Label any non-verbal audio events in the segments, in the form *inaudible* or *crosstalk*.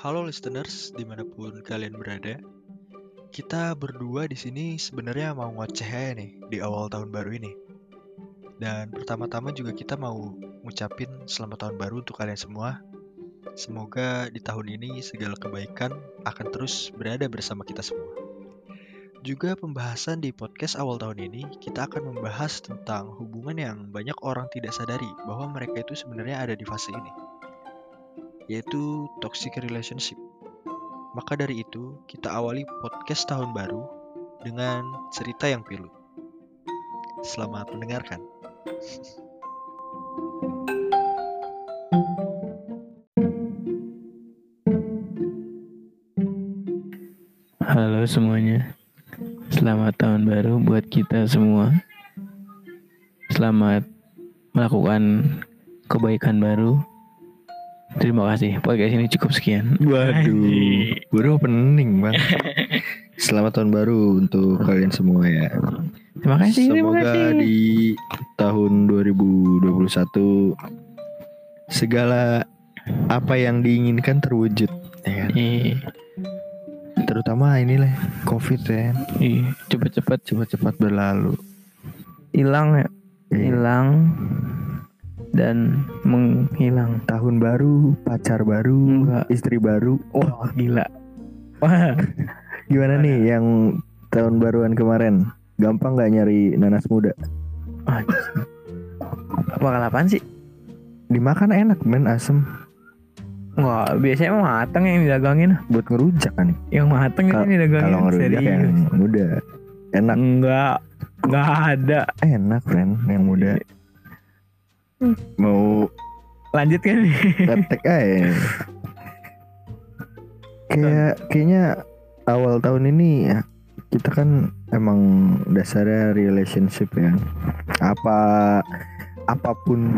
Halo listeners, di mana pun kalian berada. Kita berdua di sini sebenarnya mau ngoceh aja nih di awal tahun baru ini. Dan pertama-tama juga kita mau ngucapin selamat tahun baru untuk kalian semua. Semoga di tahun ini segala kebaikan akan terus berada bersama kita semua. Juga pembahasan di podcast awal tahun ini, kita akan membahas tentang hubungan yang banyak orang tidak sadari bahwa mereka itu sebenarnya ada di fase ini yaitu toxic relationship. Maka dari itu, kita awali podcast tahun baru dengan cerita yang pilu. Selamat mendengarkan. Halo semuanya, selamat tahun baru buat kita semua. Selamat melakukan kebaikan baru. Terima kasih. Podcast ini cukup sekian. Waduh, baru opening bang. *laughs* Selamat tahun baru untuk kalian semua ya. Terima kasih. terima Semoga kasih. di tahun 2021 segala apa yang diinginkan terwujud. Ya kan? Iya, Terutama inilah COVID ya. iya. Cepet-cepet Cepat-cepat berlalu. hilang ya, Iya. Dan menghilang. Tahun baru, pacar baru, Enggak. istri baru. Wah gila. Wah. Gimana nih yang tahun baruan kemarin? Gampang nggak nyari nanas muda? Bakal apaan sih? Dimakan enak men asem Wah, biasanya emang mateng yang didagangin. buat ngerujak kan. Yang mateng Kal- ini didagangin. Kalau ngerujak serius. yang muda enak Enggak, enggak ada. enak friend yang muda. Mau Lanjut kan *laughs* aja. Kayak kayaknya awal tahun ini ya, kita kan emang dasarnya relationship ya. Apa apa pun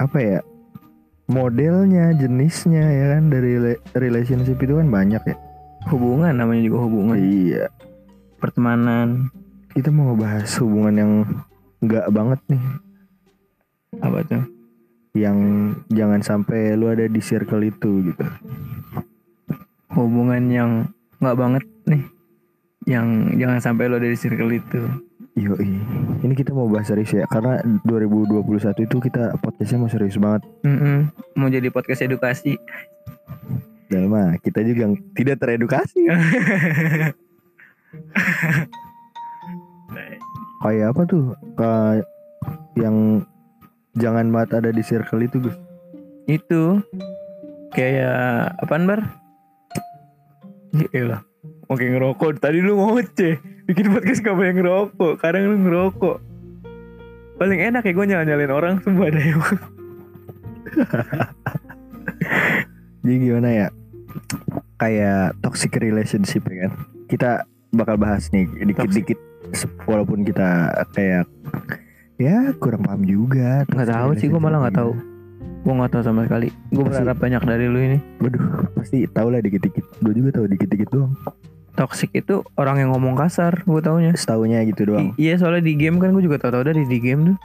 apa ya modelnya jenisnya ya kan dari rela- relationship itu kan banyak ya. Hubungan namanya juga hubungan. Iya. Pertemanan Kita mau ngebahas hubungan yang enggak banget nih apa tuh? yang jangan sampai lu ada di circle itu gitu. Hubungan yang nggak banget nih. Yang jangan sampai lo dari circle itu. Yoi. Ini kita mau bahas serius ya karena 2021 itu kita podcastnya mau serius banget. Mm-mm. Mau jadi podcast edukasi. Dan mah kita juga tidak teredukasi. *laughs* Kayak apa tuh? Kayak yang jangan banget ada di circle itu Gus. itu kayak apaan bar? Iya Oke ngerokok Tadi lu ngoceh Bikin podcast gak banyak ngerokok Kadang lu ngerokok Paling enak ya gue nyala-nyalain orang Semua ada yang Jadi gimana ya? Kayak toxic relationship ya kan. Kita bakal bahas nih dikit-dikit walaupun kita kayak ya kurang paham juga. Nggak tahu sih gue malah nggak tahu Gue gak tahu sama sekali Gue berharap banyak dari lu ini Waduh, pasti tau lah dikit-dikit. Gue juga tahu dikit-dikit doang. Toxic itu orang yang ngomong kasar Gue taunya Setaunya gitu doang. I- Iya soalnya di game kan gue juga tau-tau dari di game tuh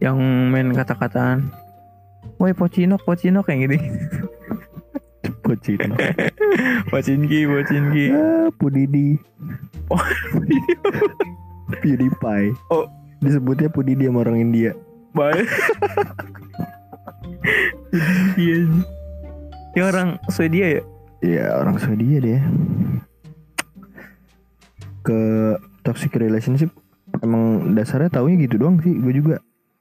Yang main kata-kataan Woi pocinok pocinok kayak gitu Pocin. Pocinki pocinki ah, Pudidi. *laughs* Oh, PewDiePie. Oh. Disebutnya Pudidi sama orang India. Baik. Iya. Dia orang Swedia ya? Iya, orang Swedia dia. Ke toxic relationship emang dasarnya taunya gitu doang sih gue juga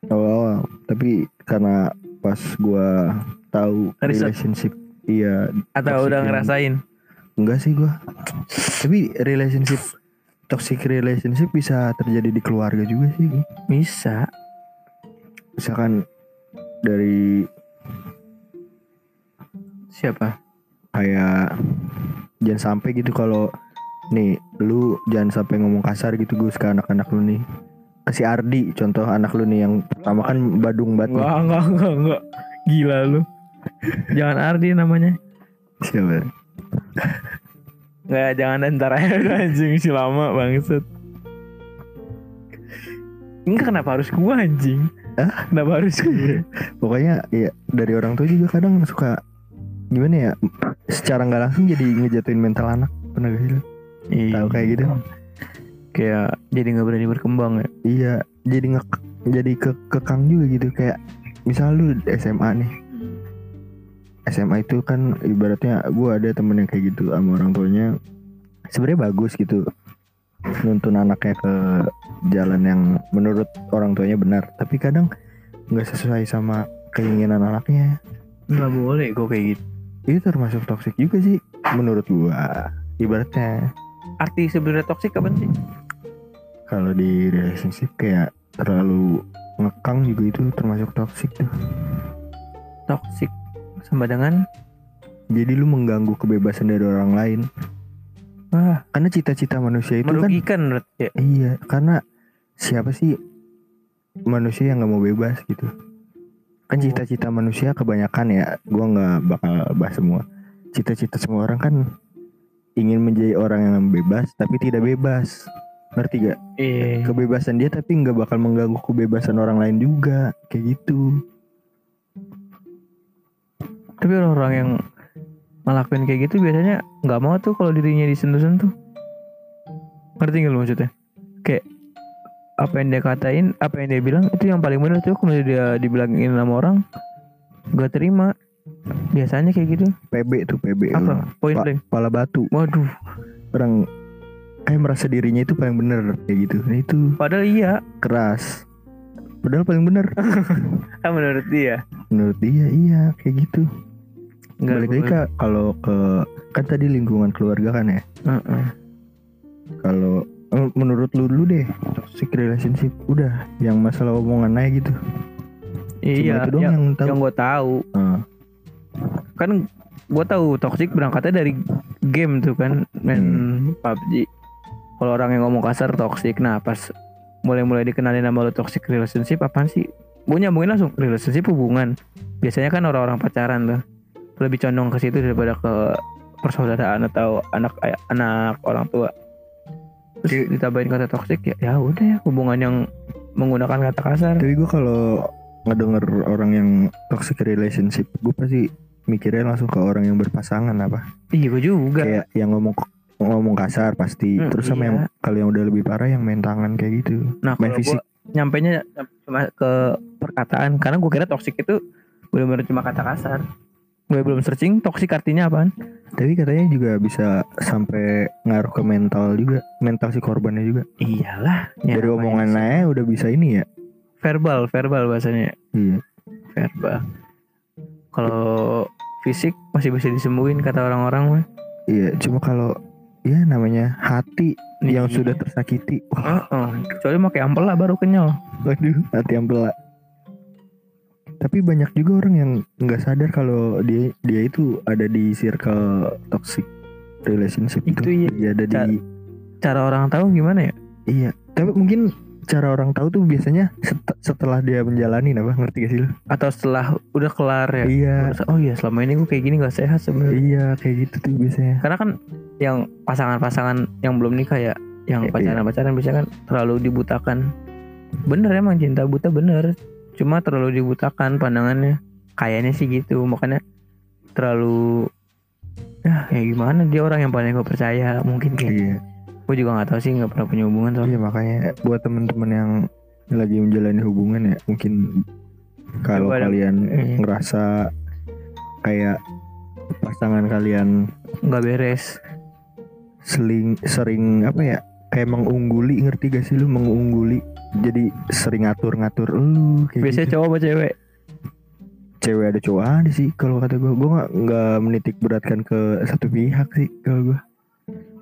awal-awal. Tapi karena pas gua tahu Riset. relationship iya Atau udah ngerasain? enggak sih gua. Tapi relationship toxic relationship bisa terjadi di keluarga juga sih. Bisa. Misalkan dari Siapa? kayak jangan sampai gitu kalau nih lu jangan sampai ngomong kasar gitu Gus ke anak-anak lu nih ke si Ardi contoh anak lu nih yang pertama kan badung banget. Enggak, enggak, enggak, enggak. Gila lu. *laughs* Jangan Ardi namanya. siapa Enggak, jangan ntar aja *laughs* anjing si lama bangset. Enggak kenapa harus gua anjing? Hah? Kenapa harus gue? Pokoknya ya dari orang tua juga kadang suka gimana ya secara nggak langsung jadi ngejatuhin mental anak pernah gak sih? Iya. tahu kayak gitu Kayak jadi nggak berani berkembang ya. iya jadi nge jadi ke kekang juga gitu kayak misal lu SMA nih SMA itu kan ibaratnya gua ada temen yang kayak gitu sama orang tuanya. Sebenarnya bagus gitu. Nuntun anaknya ke jalan yang menurut orang tuanya benar. Tapi kadang nggak sesuai sama keinginan anaknya. Nggak boleh gue kayak gitu. itu termasuk toksik juga sih menurut gua ibaratnya. Arti sebenarnya toksik apa sih? kalau di relationship kayak terlalu ngekang juga itu termasuk toksik tuh. Toksik sama dengan jadi lu mengganggu kebebasan dari orang lain wah karena cita-cita manusia itu kan merugikan menurut ya. iya karena siapa sih manusia yang nggak mau bebas gitu kan Oh. cita-cita manusia kebanyakan ya gua nggak bakal bahas semua cita-cita semua orang kan ingin menjadi orang yang bebas tapi tidak bebas ngerti gak Iya. kebebasan dia tapi nggak bakal mengganggu kebebasan orang lain juga kayak gitu Tapi orang-orang yang ngelakuin kayak gitu biasanya nggak mau tuh kalau dirinya disentuh-sentuh. Ngerti nggak lu maksudnya? Kayak apa yang dia katain, apa yang dia bilang itu yang paling benar tuh kalau dia dibilangin sama orang gak terima. Biasanya kayak gitu. PB tuh PB Apa? Point Pak. blank. kepala batu Waduh. orang kayak merasa dirinya itu paling bener kayak gitu nah itu Padahal iya. keras padahal paling bener Kan *laughs* menurut dia. menurut dia iya kayak gitu Nggak balik lagi kak kalau ke kan tadi lingkungan keluarga kan ya Heeh. kalau eh, menurut lu dulu deh toxic relationship udah yang masalah omongan aja gitu Cuma Iya, itu doang yang, yang tahu yang gue tahu Ah, kan gue tahu toxic berangkatnya dari game tuh kan main Hmm. PUBG. Kalau orang yang ngomong kasar toxic, nah pas mulai-mulai dikenalin nama lo toxic relationship apaan sih? Gue nyambungin langsung relationship hubungan. Biasanya kan orang-orang pacaran tuh lebih condong ke situ daripada ke persaudaraan atau anak anak orang tua. Terus ditambahin kata toxic ya ya udah ya hubungan yang menggunakan kata kasar. tapi gue kalau ngedenger orang yang toxic relationship gue pasti mikirnya langsung ke orang yang berpasangan apa Iya gue juga. kayak yang ngomong ngomong kasar pasti Hmm, terus sama iya. yang kalau yang udah lebih parah yang main tangan kayak gitu Nah main fisik nyampe nya cuma ke perkataan karena gue kira toxic itu benar-benar cuma kata kasar. Gue belum searching toxic artinya apaan? tapi katanya juga bisa sampai ngaruh ke mental juga mental si korbannya juga Iyalah. dari omongan aja udah bisa ini ya verbal, verbal bahasanya iya verbal. Kalau fisik masih bisa disembuhin kata orang-orang mah. iya cuma kalau ya namanya hati yang Iya. sudah tersakiti wah Oh, oh. kecuali pakai ampela baru kenyal. waduh hati yang pelak tapi banyak juga orang yang nggak sadar kalau dia dia itu ada di circle toxic relationship Itu itu, iya. dia ada Ca- di Cara orang tahu gimana ya? Iya, tapi mungkin cara orang tahu tuh biasanya set- setelah dia menjalani apa ngerti gak sih lu? Atau setelah udah kelar ya? Iya, Merasa, Oh iya selama ini gue kayak gini gak sehat sebenarnya. iya kayak gitu tuh biasanya. Karena kan yang pasangan-pasangan yang belum nikah ya, yang Iya. pacaran-pacaran biasanya kan terlalu dibutakan. Bener emang cinta buta bener. Cuma terlalu dibutakan pandangannya. Kayaknya sih gitu, makanya terlalu ya kayak gimana dia orang yang paling gue percaya mungkin kayak Iya, gue juga nggak tahu sih nggak pernah punya hubungan soalnya makanya buat temen-temen yang lagi menjalani hubungan ya mungkin kalau kalian Iya. ngerasa kayak pasangan kalian nggak beres seling sering apa ya kayak mengungguli ngerti gak sih lu mengungguli? Jadi sering ngatur-ngatur lu kayak biasanya gitu. cowok apa cewek? Cewek ada cowok ada sih kalau kata gue gue nggak nggak menitik beratkan ke satu pihak sih kalau gue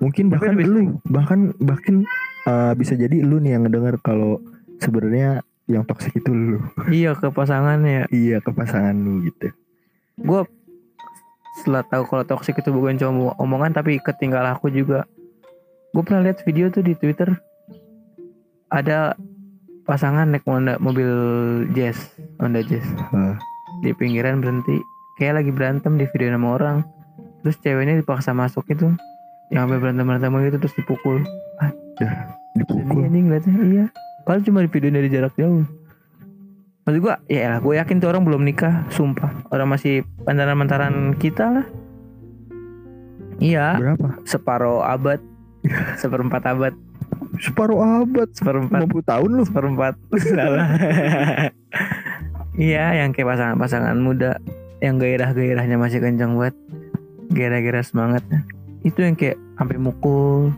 mungkin Tapi bahkan lebih lu bahkan bahkan uh, bisa jadi lu nih yang ngedenger kalau sebenarnya yang toksik itu lu. Iya ke pasangannya. Iya ke pasangan lu gitu. Gue setelah tahu kalau toxic itu bukan cuma omongan tapi ketinggal aku juga gue pernah lihat video tuh di twitter. Ada pasangan naik Honda mobil jazz Honda jazz. Ah. di pinggiran berhenti. Kayak lagi berantem di video sama orang. Terus ceweknya dipaksa masuk itu. Yang sampai berantem berantem gitu terus dipukul. Sedih dipukul. Anjing ngeliatnya iya. Kalau cuma di video dari jarak jauh. Maksud gue ya lah gue yakin tuh orang belum nikah Sumpah. Orang masih pantaran-pantaran kita lah. Iya Berapa? Separuh abad Seperempat abad. Separuh abad. Seperempat. 50 tahun lu. Seperempat. Salah. Iya yang kayak pasangan-pasangan muda. Yang gairah-gairahnya masih kencang banget Gairah-gairah semangatnya Itu yang kayak sampai mukul.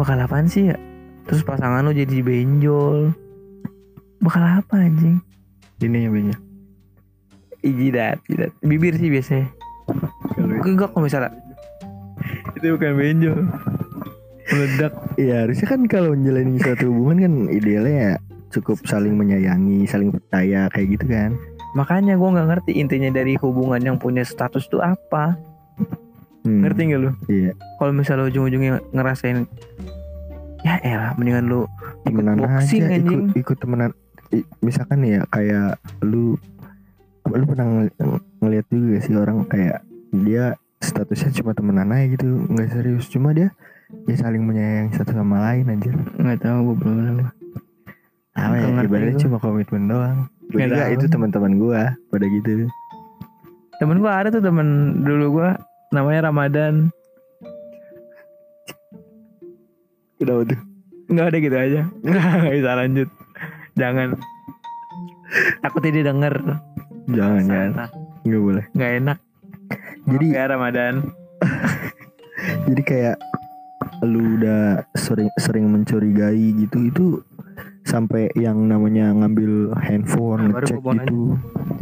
Bakal apaan sih ya? Terus pasangan lu jadi benjol. Bakal apa anjing? Ini yang banyak. Jidat, jidat Bibir sih biasanya. Enggak kalau misalnya. Itu bukan benjol Meledak Iya harusnya kan kalau menjalani suatu hubungan kan idealnya ya cukup saling menyayangi, saling percaya kayak gitu kan. Makanya gue nggak ngerti intinya dari hubungan yang punya status tuh apa Hmm, Ngerti gak lu? Iya. Kalau misalnya ujung-ujungnya ngerasain Ya elah mendingan lu Temenan boxing, aja anjing. ikut ikut temenan. I- Misalkan ya kayak lu lu pernah ngel- ngeliat juga sih orang kayak dia statusnya cuma temenan aja gitu nggak serius cuma dia ya saling menyayangi satu sama lain aja nggak tahu gue belum pernah apa ya ibaratnya cuma komitmen doang. Gue juga itu teman-teman gua pada gitu. Temen gue ada tuh temen dulu gue Namanya Ramadan. Udah tuh? Nggak ada gitu aja. *laughs* Nggak bisa lanjut. Jangan. Takutnya dia denger. Jangan jangan. Nggak boleh. Nggak enak. Jadi ya Ramadan. *laughs* Jadi kayak lu udah sering sering mencurigai gitu itu sampai yang namanya ngambil handphone Nah, ngecek gitu.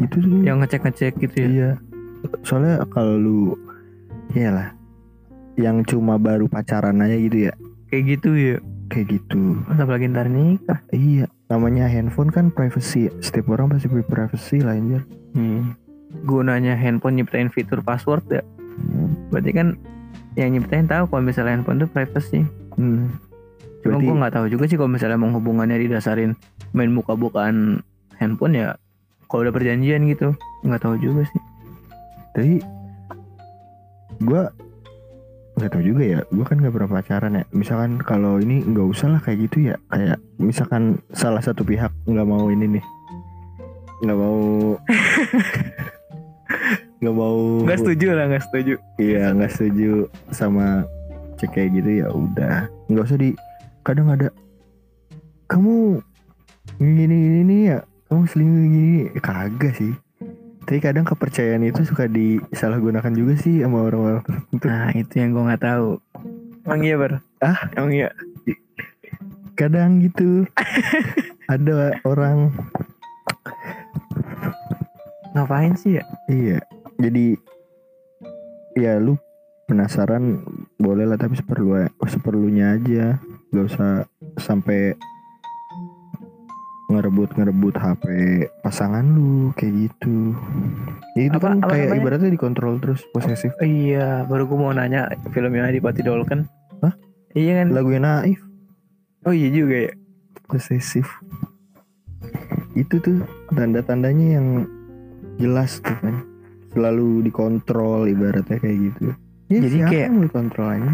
Itu tuh Yang ngecek-ngecek gitu ya? Iya. Soalnya kalau lu iyalah yang cuma baru pacaran aja gitu ya. Kayak gitu ya? Kayak gitu. Masa apalagi ntar nikah. Iya namanya handphone kan privacy setiap orang pasti punya privacy lah anjir. Hmm. Gunanya handphone nyiptain fitur password ya? Berarti kan Yang nyiptain tahu kalau misalnya handphone tuh privacy hmm. Cuma Berarti- gue nggak tahu juga sih kalau misalnya emang hubungannya didasarin main buka-bukaan handphone ya kalau udah perjanjian gitu nggak tahu juga sih Tapi gue nggak tahu juga ya. Gue kan nggak pernah pacaran ya. Misalkan kalau ini nggak usah lah kayak gitu ya. Kayak misalkan salah satu pihak nggak mau ini nih, nggak mau, *laughs* nggak mau. nggak setuju lah nggak setuju Iya nggak setuju sama cek kayak gitu ya udah. Nggak usah di. Kadang ada. Kamu gini gini, gini ya. Kamu selingkuh gini. Kagak sih. Tapi kadang kepercayaan itu suka disalahgunakan juga sih sama orang-orang tertentu. nah itu yang gue nggak tahu emang iya ber Ah? emang iya Kadang gitu *laughs* ada orang ngapain sih ya iya. Jadi ya lu penasaran boleh lah tapi seperlu seperlunya aja. Gak usah sampai ngerebut ngerebut HP pasangan lu kayak gitu. Ya itu Apa- kan apa kayak namanya? ibaratnya dikontrol terus posesif. Oh iya baru gue mau nanya filmnya Adipati Dolken Hah? iya kan Lagu yang naif oh iya juga ya posesif. Itu tuh tanda-tandanya yang jelas tuh kan. Selalu dikontrol ibaratnya kayak gitu. Ya, Jadi siapa kayak- yang mau dikontrol aja?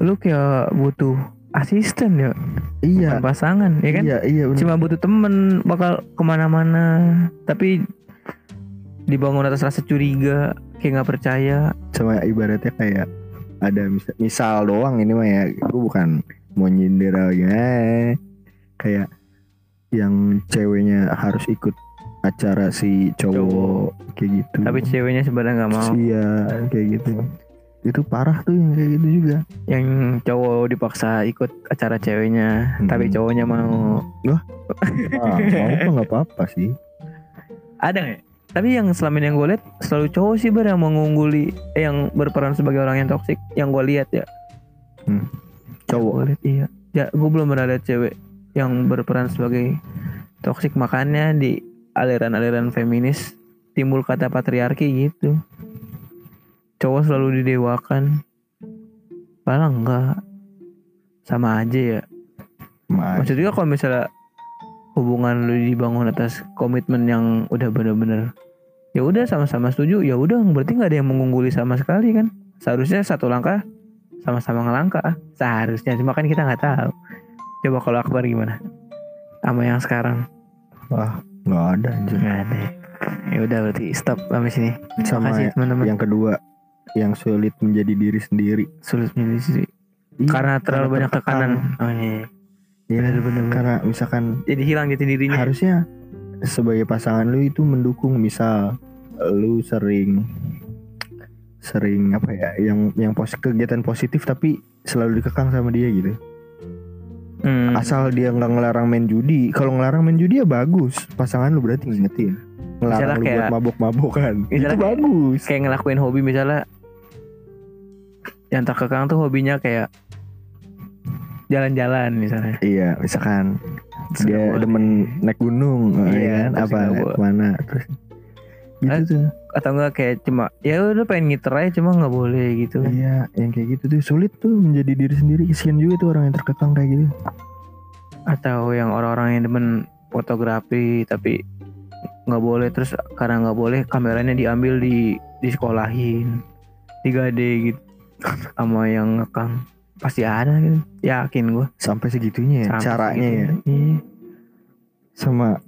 lu kayak butuh asisten ya Iya. bukan pasangan ya kan Iya, iya bener. cuma butuh temen bakal ke mana-mana tapi dibangun atas rasa curiga kayak nggak percaya Sama ibaratnya kayak ada misal, misal doang ini mah ya. Gue bukan mau nyindir gimana. Kayak yang ceweknya harus ikut acara si cowok kayak gitu. tapi ceweknya sebenarnya nggak mau Iya, kayak gitu. Itu parah tuh yang kayak gitu juga. yang cowok dipaksa ikut acara ceweknya Hmm. tapi cowoknya mau Ah, mau kok nggak apa-apa sih. ada nggak tapi yang selama ini yang gue lihat selalu cowok sih ber yang mengungguli eh, yang berperan sebagai orang yang toksik yang gue lihat ya Cowok. gue lihat iya ya gue belum pernah lihat cewek yang berperan sebagai toksik makanya di aliran-aliran feminis timbul kata patriarki gitu. Cowok selalu didewakan. Padahal enggak. Sama aja ya. Ma- maksudnya kalau misalnya hubungan lu dibangun atas komitmen yang udah bener-bener ya udah sama-sama setuju ya udah berarti nggak ada yang mengungguli sama sekali kan? Seharusnya satu langkah sama-sama ngelangkah. Seharusnya cuma kan kita nggak tahu. Coba kalau Akbar gimana? Sama yang sekarang. Wah, nggak ada anjir Nggak ada. Ya udah berarti stop sampai sini. sama Makasih teman-teman. yang kedua yang sulit menjadi diri sendiri Sulit menjadi sendiri. Iya, Karena terlalu banyak tertekan. tekanan. Oh iya. Iya, Bener, bener, bener. karena misalkan Jadi hilang jati dirinya. harusnya sebagai pasangan lu itu mendukung misal lu sering sering apa ya yang yang pos kegiatan positif tapi selalu dikekang sama dia gitu Hmm. asal dia nggak ngelarang main judi. Kalau ngelarang main judi ya bagus. Pasangan lu berarti ngingetin. Misalnya ngelarang lu buat kayak- mabok-mabokan. Itu Misalnya kayak- bagus. kayak ngelakuin hobi misalnya yang terkekang tuh hobinya kayak jalan-jalan misalnya. iya misalkan Terus dia demen naik gunung Iya, ya kan? apa ke mana terus gitu Eh, tuh atau enggak kayak cuma ya udah pengen ngiter aja cuma nggak boleh gitu. Iya, yang kayak gitu tuh sulit tuh menjadi diri sendiri. Kesian juga tuh orang yang terkekang kayak gitu. Atau yang orang-orang yang demen fotografi tapi nggak boleh terus karena nggak boleh kameranya diambil di disekolahin digade gitu *laughs* sama yang ngekang pasti ada gitu yakin gue Sampai segitunya ya caranya ya. iya. Sama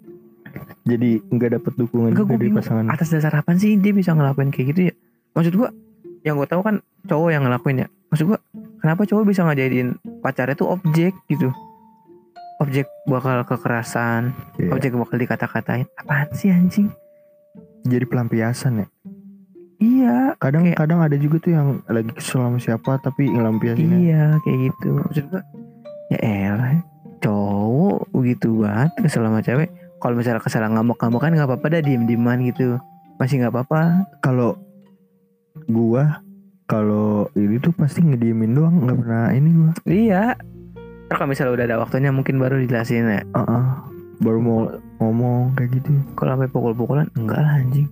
jadi nggak dapet dukungan Enggak gue dari bingung pasangan. atas dasar apa sih dia bisa ngelakuin kayak gitu ya maksud gua yang gue tahu kan cowok yang ngelakuin ya maksud gua kenapa cowok bisa ngajadiin pacarnya tuh objek gitu objek bakal kekerasan Iya. objek bakal dikata-katain apaan sih anjing Jadi pelampiasan ya. iya Kadang Kayak- kadang ada juga tuh yang lagi kesel sama siapa tapi ngelampiasinnya. iya kayak gitu maksud gua ya elah cowok begitu banget kesel sama cewek kalau misalnya kesal ngamuk-ngamuk kan nggak apa-apa dah diem-dieman gitu masih nggak apa-apa Kalau gua kalau ini tuh pasti ngediemin doang nggak pernah ini gua. iya Ntar kalau misalnya udah ada waktunya mungkin baru dijelasin ya Heeh. Baru mau ngomong kayak gitu. Kalau sampai pukul-pukulan enggak lah anjing.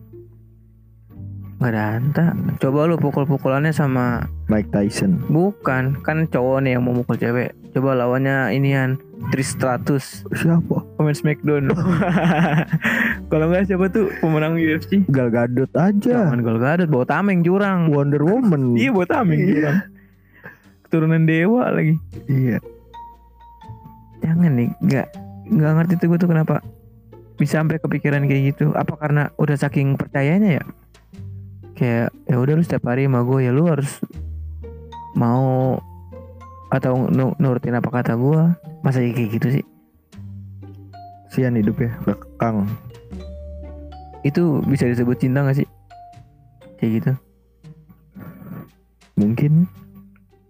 Enggak ada anta. Coba lu pukul-pukulannya sama Mike Tyson. bukan kan cowok nih yang mau mukul cewek. Coba lawannya inian Tristratus Siapa? pemain Smackdown. *laughs* Kalau enggak siapa tuh pemenang UFC? Gal Gadot aja. Jangan gol gadot bawa tameng jurang. Wonder Woman. Iya bawa tameng Iya. jurang. Keturunan dewa lagi. Iya. Jangan nih, enggak enggak ngerti tuh gue tuh kenapa bisa sampai kepikiran kayak gitu. Apa karena udah saking percayanya ya? Kayak ya udah lu setiap hari sama gue ya lu harus mau atau nu- nurutin apa kata gue. Masa ya kayak gitu sih? Sian hidup ya, kekang. Itu bisa disebut cinta gak sih? Kayak gitu. Mungkin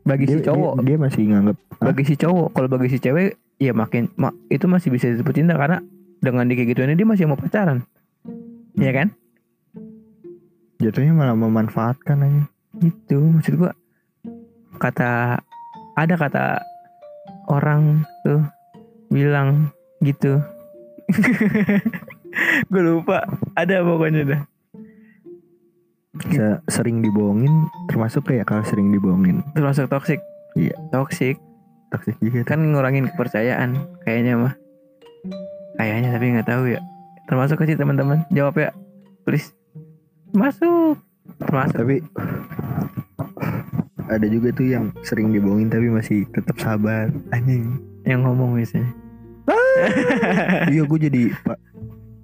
Bagi si dia, cowok, dia, dia masih nganggap Hah? bagi si cowok, kalau bagi si cewek ya makin ma- itu masih bisa disebut cinta karena dengan dia kayak gituan dia masih mau pacaran. Iya kan? jatuhnya malah memanfaatkan aja. Gitu maksud gua kata ada kata orang tuh bilang gitu. *laughs* gue lupa ada pokoknya dah. Se- sering dibohongin termasuk kayak kalau sering dibohongin Termasuk toxic. Iya. Toxic toksik juga tuh. kan ngurangin kepercayaan kayaknya mah. Kayaknya tapi nggak tahu ya. Termasuk sih teman-teman? Jawab ya. Please. Masuk. Masuk. tapi ada juga tuh yang sering dibohongin tapi masih tetap sabar anjing Yang ngomong biasanya. iya gue jadi pak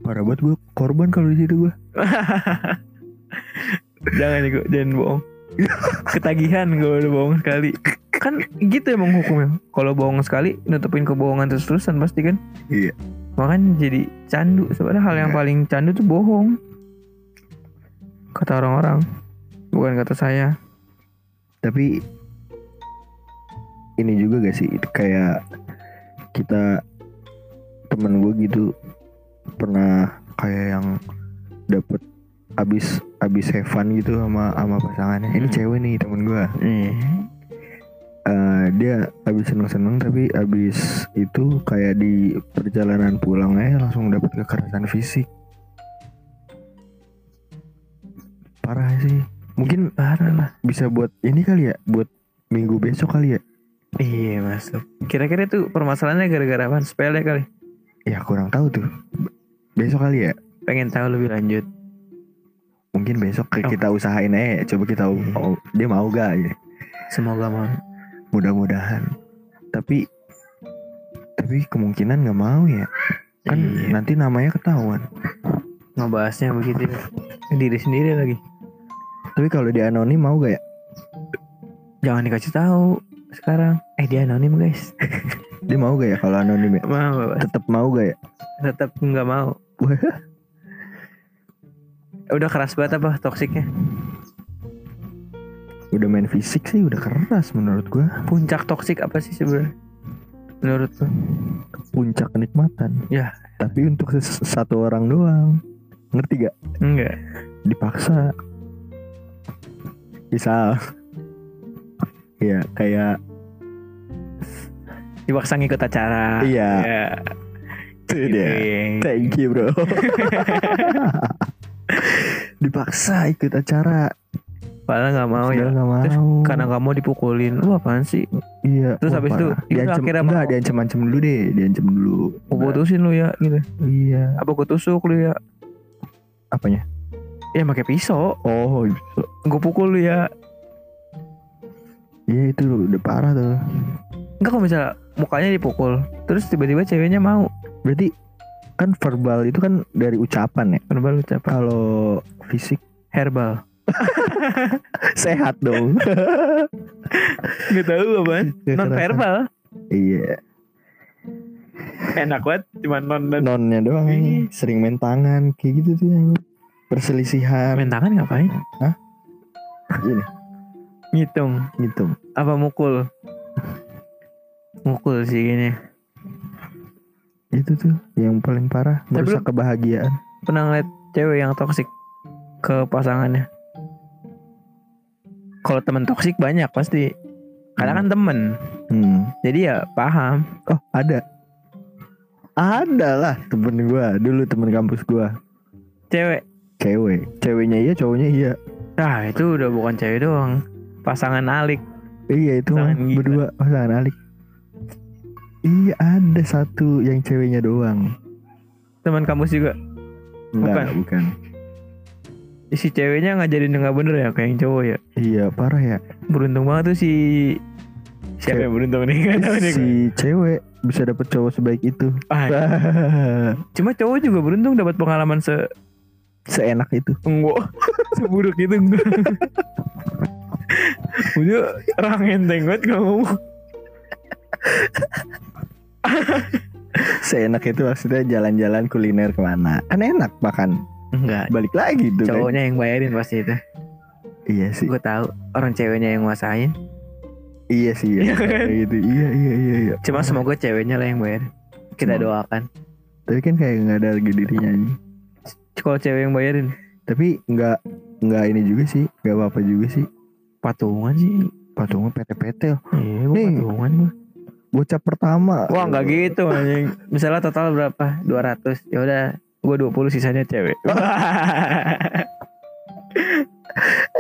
parah banget gue korban kalau di situ gue *laughs* jangan nih jangan bohong. Ketagihan kalau udah bohong sekali. Kan gitu emang hukumnya. Kalau bohong sekali nutupin kebohongan terus-terusan pasti kan. Iya. Makan jadi candu. Sebenarnya hal yang Iya. paling candu tuh bohong. Kata orang-orang. Bukan kata saya. Tapi ini juga gak sih? Kayak kita temen gue gitu pernah kayak yang dapet abis abis have fun gitu sama sama pasangannya. Ini Hmm. cewek nih temen gue Iya. Eh, dia abis seneng seneng tapi abis itu kayak di perjalanan pulang aja langsung dapet kekerasan fisik. Parah sih mungkin Parah lah. bisa buat ini kali ya buat minggu besok kali ya Iya masuk. Kira-kira tuh permasalahannya gara-gara apa? Sepele kali. ya kurang tahu tuh besok kali ya Pengen tahu lebih lanjut. mungkin besok Oh. kita usahain aja ya. coba kita mau dia mau gak ya Semoga mau. mudah-mudahan tapi tapi kemungkinan nggak mau ya kan Iya. nanti namanya ketahuan ngebahasnya begitu ya. diri sendiri lagi tapi kalau di anonim mau gak ya? Jangan dikasih tahu sekarang. Eh dia anonim guys. *laughs* Dia mau gak ya kalau anonim ya? Mau tetap mau gak ya? Tetap nggak mau. *laughs* Udah keras banget apa toksiknya? Udah main fisik sih udah keras menurut gua. Puncak toksik apa sih sebenarnya? Menurut lo puncak kenikmatan. Ya. tapi untuk satu orang doang. Ngerti gak enggak. Dipaksa misal ya kayak dipaksa ngikut acara. Iya. ya, itu dia. Ya. thank you bro. *laughs* Dipaksa ikut acara. Padahal nggak mau ya. Padahal nggak mau. Terus karena nggak mau dipukulin. Lu apaan sih? Iya Terus wah, habis itu, diancem akhirnya enggak mau. diancem-ancem dulu deh diancem dulu. Gue putusin lu ya gitu? Iya. Apa gue tusuk lu ya? Apanya ya pakai pisau. Oh gitu. gue pukul lu ya. Iya itu udah parah tuh. Enggak kalau misalnya mukanya dipukul terus tiba-tiba ceweknya mau. Berarti kan verbal itu kan dari ucapan ya? Verbal ucapan. Kalau fisik? Herbal. *laughs* Sehat dong. *laughs* Nggak tahu apaan non verbal iya. Enak banget cuma non nonnya doang. Ih. sering main tangan kayak gitu tuh perselisihan. Main tangan ngapain? Ini. Ngitung. Gitu apa mukul? Mukul sih gini itu tuh yang paling parah. Tapi merusak kebahagiaan. pernah ngeliat cewek yang toksik ke pasangannya? Kalau temen toksik banyak pasti. Karena kan temen. Hmm. jadi ya paham. Oh ada. Ada lah temen gua. Dulu temen kampus gua. Cewek cewek. Ceweknya iya cowoknya iya. Ah itu udah bukan cewek doang. Pasangan alik. Iya itu mah Pasangan gila. berdua pasangan alik. Iya ada satu yang ceweknya doang. Teman kampus juga? Enggak, Bukan. bukan. si ceweknya ngajarin nggak bener ya kayak yang cowok ya? Iya parah ya. beruntung banget tuh si siapa yang beruntung nih? *laughs* Tahu nih. Si cewek bisa dapet cowok sebaik itu. Ah, *laughs* cuma cowok juga beruntung dapat pengalaman se Seenak itu. enggak *laughs* seburuk itu enggak udah orang enteng banget ngomong Seenak itu maksudnya jalan-jalan kuliner ke mana. Kan enak makan. enggak Balik lagi tuh kan. cowoknya yang bayarin pasti itu Iya sih. gue tahu orang ceweknya yang nguasain Iya sih. Iya, Iya kan? Gitu. Iya iya iya. iya. cuma semoga ceweknya lah yang bayar kita Semoga. doakan Tapi kan kayak nggak ada harga dirinya. aja. Kalau cewek yang bayarin Tapi nggak nggak ini juga sih. Nggak apa-apa juga sih. patungan sih Patungnya PT-PT. iya gue Nih. patungan gue Bocah pertama. Wah nggak gitu anjing. Misalnya total berapa? 200. Ya udah, gua 20 sisanya cewek. *laughs*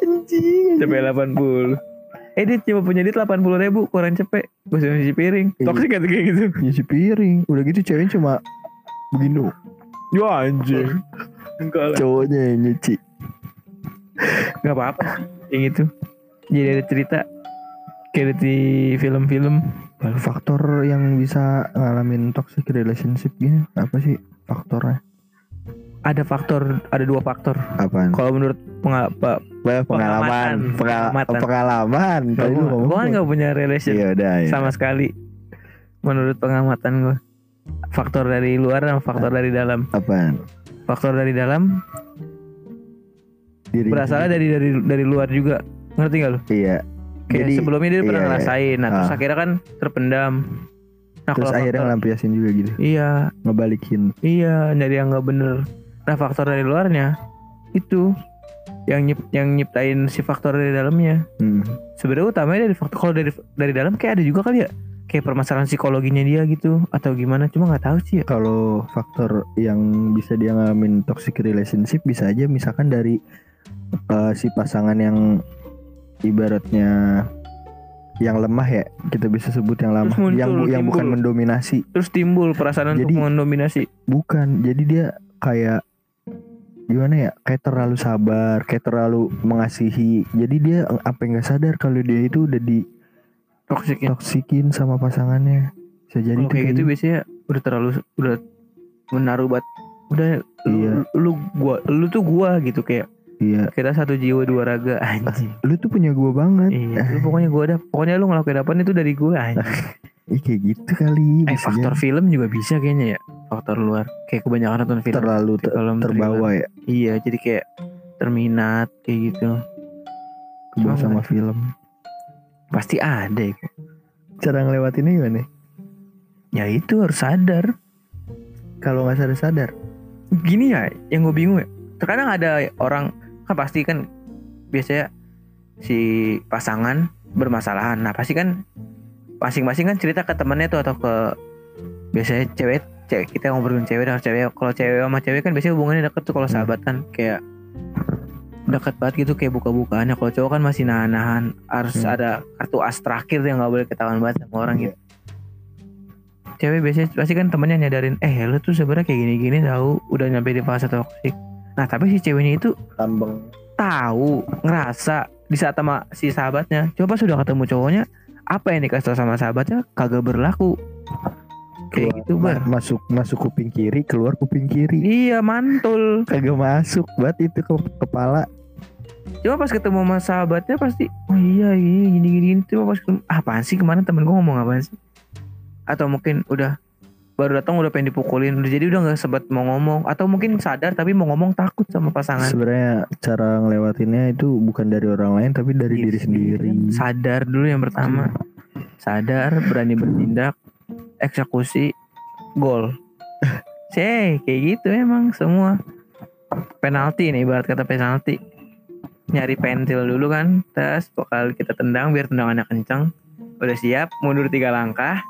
Anjing. Cepet 80. Eh dia cuma punya duit 80 ribu kurang cepet Gue suruh nyuci piring Iya. Tuh kayak gitu Nyuci piring. Udah gitu ceweknya cuma begini. Ya anjing Enggak lah Cowoknya yang nyuci. Gak apa-apa Yang itu Jadi ada cerita Kayak di film-film faktor yang bisa ngalamin toxic relationship gini apa sih faktornya? Ada faktor Ada dua faktor Apaan? Kalau menurut pengal Pengamatan. pengalaman, pengalaman. Ngomong. Gue kan gak punya relation Iya udah ya. sama sekali menurut pengamatan gue faktor dari luar dan faktor dari dalam Apaan? faktor dari dalam Diri berasalnya dari dari dari luar juga ngerti gak lu Iya. kayak Jadi, sebelumnya dia pernah iya, iya. ngerasain nah terus Ah. akhirnya kan terpendam nah Terus kalau akhirnya ngelampiasin juga gitu. iya Ngebalikin. iya dari yang nggak bener nah faktor dari luarnya itu yang nyip yang nyiptain si faktor dari dalamnya Hmm. sebenarnya utamanya dari faktor kalau dari dari dalam kayak ada juga kali ya kayak permasalahan psikologinya dia gitu atau gimana? Cuma nggak tahu sih ya. Kalau faktor yang bisa dia ngalamin toxic relationship bisa aja misalkan dari eh, si pasangan yang ibaratnya yang lemah ya kita bisa sebut yang lemah. Muncul, yang yang bukan mendominasi. Terus timbul perasaan Jadi- untuk mendominasi. bukan. Jadi dia kayak gimana ya kayak terlalu sabar kayak terlalu mengasihi. Jadi dia apa nggak sadar kalau dia itu udah toxic ya ditoksikin sama pasangannya bisa jadi kalau kayak gitu biasanya udah terlalu udah menaruh buat udah lu, Iya. lu gua lu tuh gua gitu kayak Iya. kita satu jiwa dua raga anjing Lu tuh punya gua banget. iya lu pokoknya gua ada pokoknya lu ngelakuin apa itu dari gua anjing *laughs* Ih kayak gitu kali. eh faktor film juga bisa kayaknya ya faktor luar kayak kebanyakan nonton film terlalu ter- kalau terbawa ya. iya jadi kayak terminat kayak gitu Kebawa sama film. Pasti ada ya. Cara ngelewatinnya gimana? ya itu harus sadar Kalau nggak sadar sadar. gini ya yang gue bingung ya terkadang ada orang kan pasti kan biasanya si pasangan bermasalahan nah pasti kan masing-masing kan cerita ke temennya tuh atau ke biasanya cewek cewek kita ngobrolin cewek dengan cewek kalau cewek sama cewek kan biasanya hubungannya deket tuh kalau Hmm. sahabat kan kayak deket banget gitu kayak buka-bukaannya kalau cowok kan masih nahan-nahan. Harus Hmm. ada kartu as terakhir yang nggak boleh ketahuan banget sama orang Iya. gitu. Cewek biasanya pasti kan temennya nyadarin eh lu tuh sebenarnya kayak gini-gini tahu udah nyampe di fase toksik nah tapi si ceweknya itu Tambeng. tahu ngerasa di saat sama si sahabatnya. Coba sudah ketemu cowoknya apa yang dikasih tau sama sahabatnya? Kagak berlaku. Kayak gitu bar. masuk masuk kuping kiri keluar kuping kiri. Iya mantul. Kagak masuk banget itu ke kepala cuma pas ketemu sama sahabatnya pasti oh iya gini gini gini, gini. cuma pas ketemu "Ah, apaan sih kemarin temen gue ngomong apaan sih? Atau mungkin udah baru datang udah pengen dipukulin udah jadi udah nggak sempat mau ngomong. Atau mungkin sadar tapi mau ngomong takut sama pasangan. Sebenarnya cara ngelewatinnya itu bukan dari orang lain tapi dari diri sendiri. Sadar dulu yang pertama. Sadar berani bertindak eksekusi gol. *laughs* Cek kayak gitu emang semua. Penalti nih ibarat kata penalti nyari pentil dulu kan tes bakal kita tendang biar tendangannya kencang udah siap mundur tiga langkah.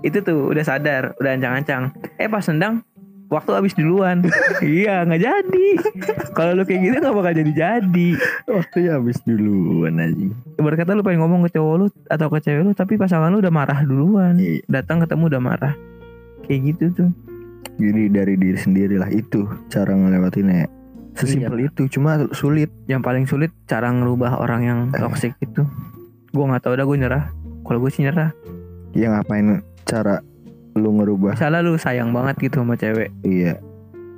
Itu tuh udah sadar udah ancang-ancang. Eh pas tendang waktu habis duluan. *laughs* Iya nggak jadi. Kalau lu kayak gitu nggak bakal jadi jadi. Waktunya habis duluan aja ibarat kata lu pengen ngomong ke cowok lu atau ke cewek lu tapi pasangan lu udah marah duluan. Iya. datang ketemu udah marah. Kayak gitu tuh. Jadi dari diri sendiri lah itu cara ngelewatinnya. ya. Sesimpel itu cuma sulit. Yang paling sulit cara ngerubah orang yang toxic itu. Gua nggak tahu dah gue nyerah. Kalau gue sih nyerah. Ya ngapain cara lu ngerubah? Misalnya lu sayang banget gitu sama cewek. Iya.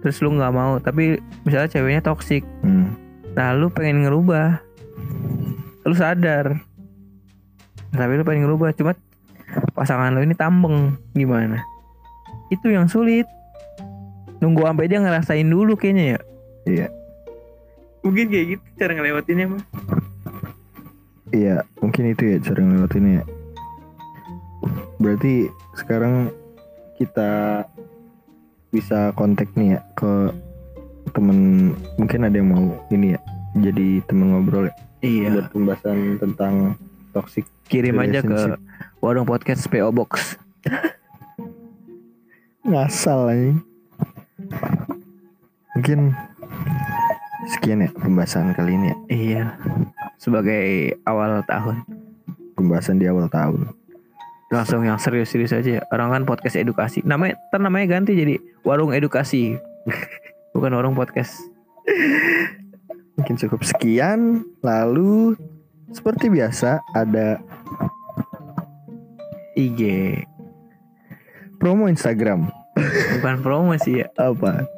Terus lu nggak mau tapi misalnya ceweknya toxic. Hmm. nah lu pengen ngerubah. Lu sadar. Tapi lu pengen ngerubah cuma pasangan lu ini tambeng. Gimana? Itu yang sulit. Nunggu sampai dia ngerasain dulu kayaknya ya Iya. mungkin kayak gitu cara ngelewatinnya mah Iya, mungkin itu ya cara ngelewatinnya. ya. Berarti sekarang kita bisa kontak nih ya ke temen mungkin ada yang mau ini ya jadi temen ngobrol ya iya buat pembahasan tentang toxic kirim aja ke warung podcast PO Box *laughs* ngasal aja mungkin sekian ya pembahasan kali ini ya. Iya. Sebagai awal tahun. Pembahasan di awal tahun. Langsung yang serius-serius aja ya. orang kan podcast edukasi. Namanya ntar namanya ganti jadi warung edukasi. *laughs* Bukan warung podcast. Mungkin cukup sekian. Lalu seperti biasa ada IG promo Instagram. Bukan promo sih ya. Apa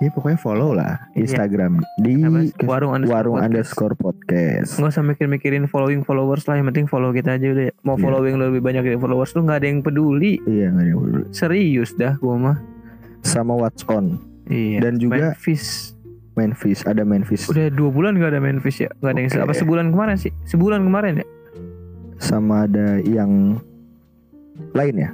ya pokoknya follow lah Iya. Instagram di Apa sih? warung underscore warung podcast. underscore podcast nggak usah mikir-mikirin following followers lah yang penting follow kita aja udah mau Iya. following lu lebih banyak dari followers lu nggak ada yang peduli iya nggak ada yang peduli. serius dah gua mah sama what's on iya Dan juga- Memphis Memphis ada Memphis udah dua bulan gak ada Memphis ya nggak ada yang Oke. apa sebulan kemarin sih sebulan kemarin ya sama ada yang lain ya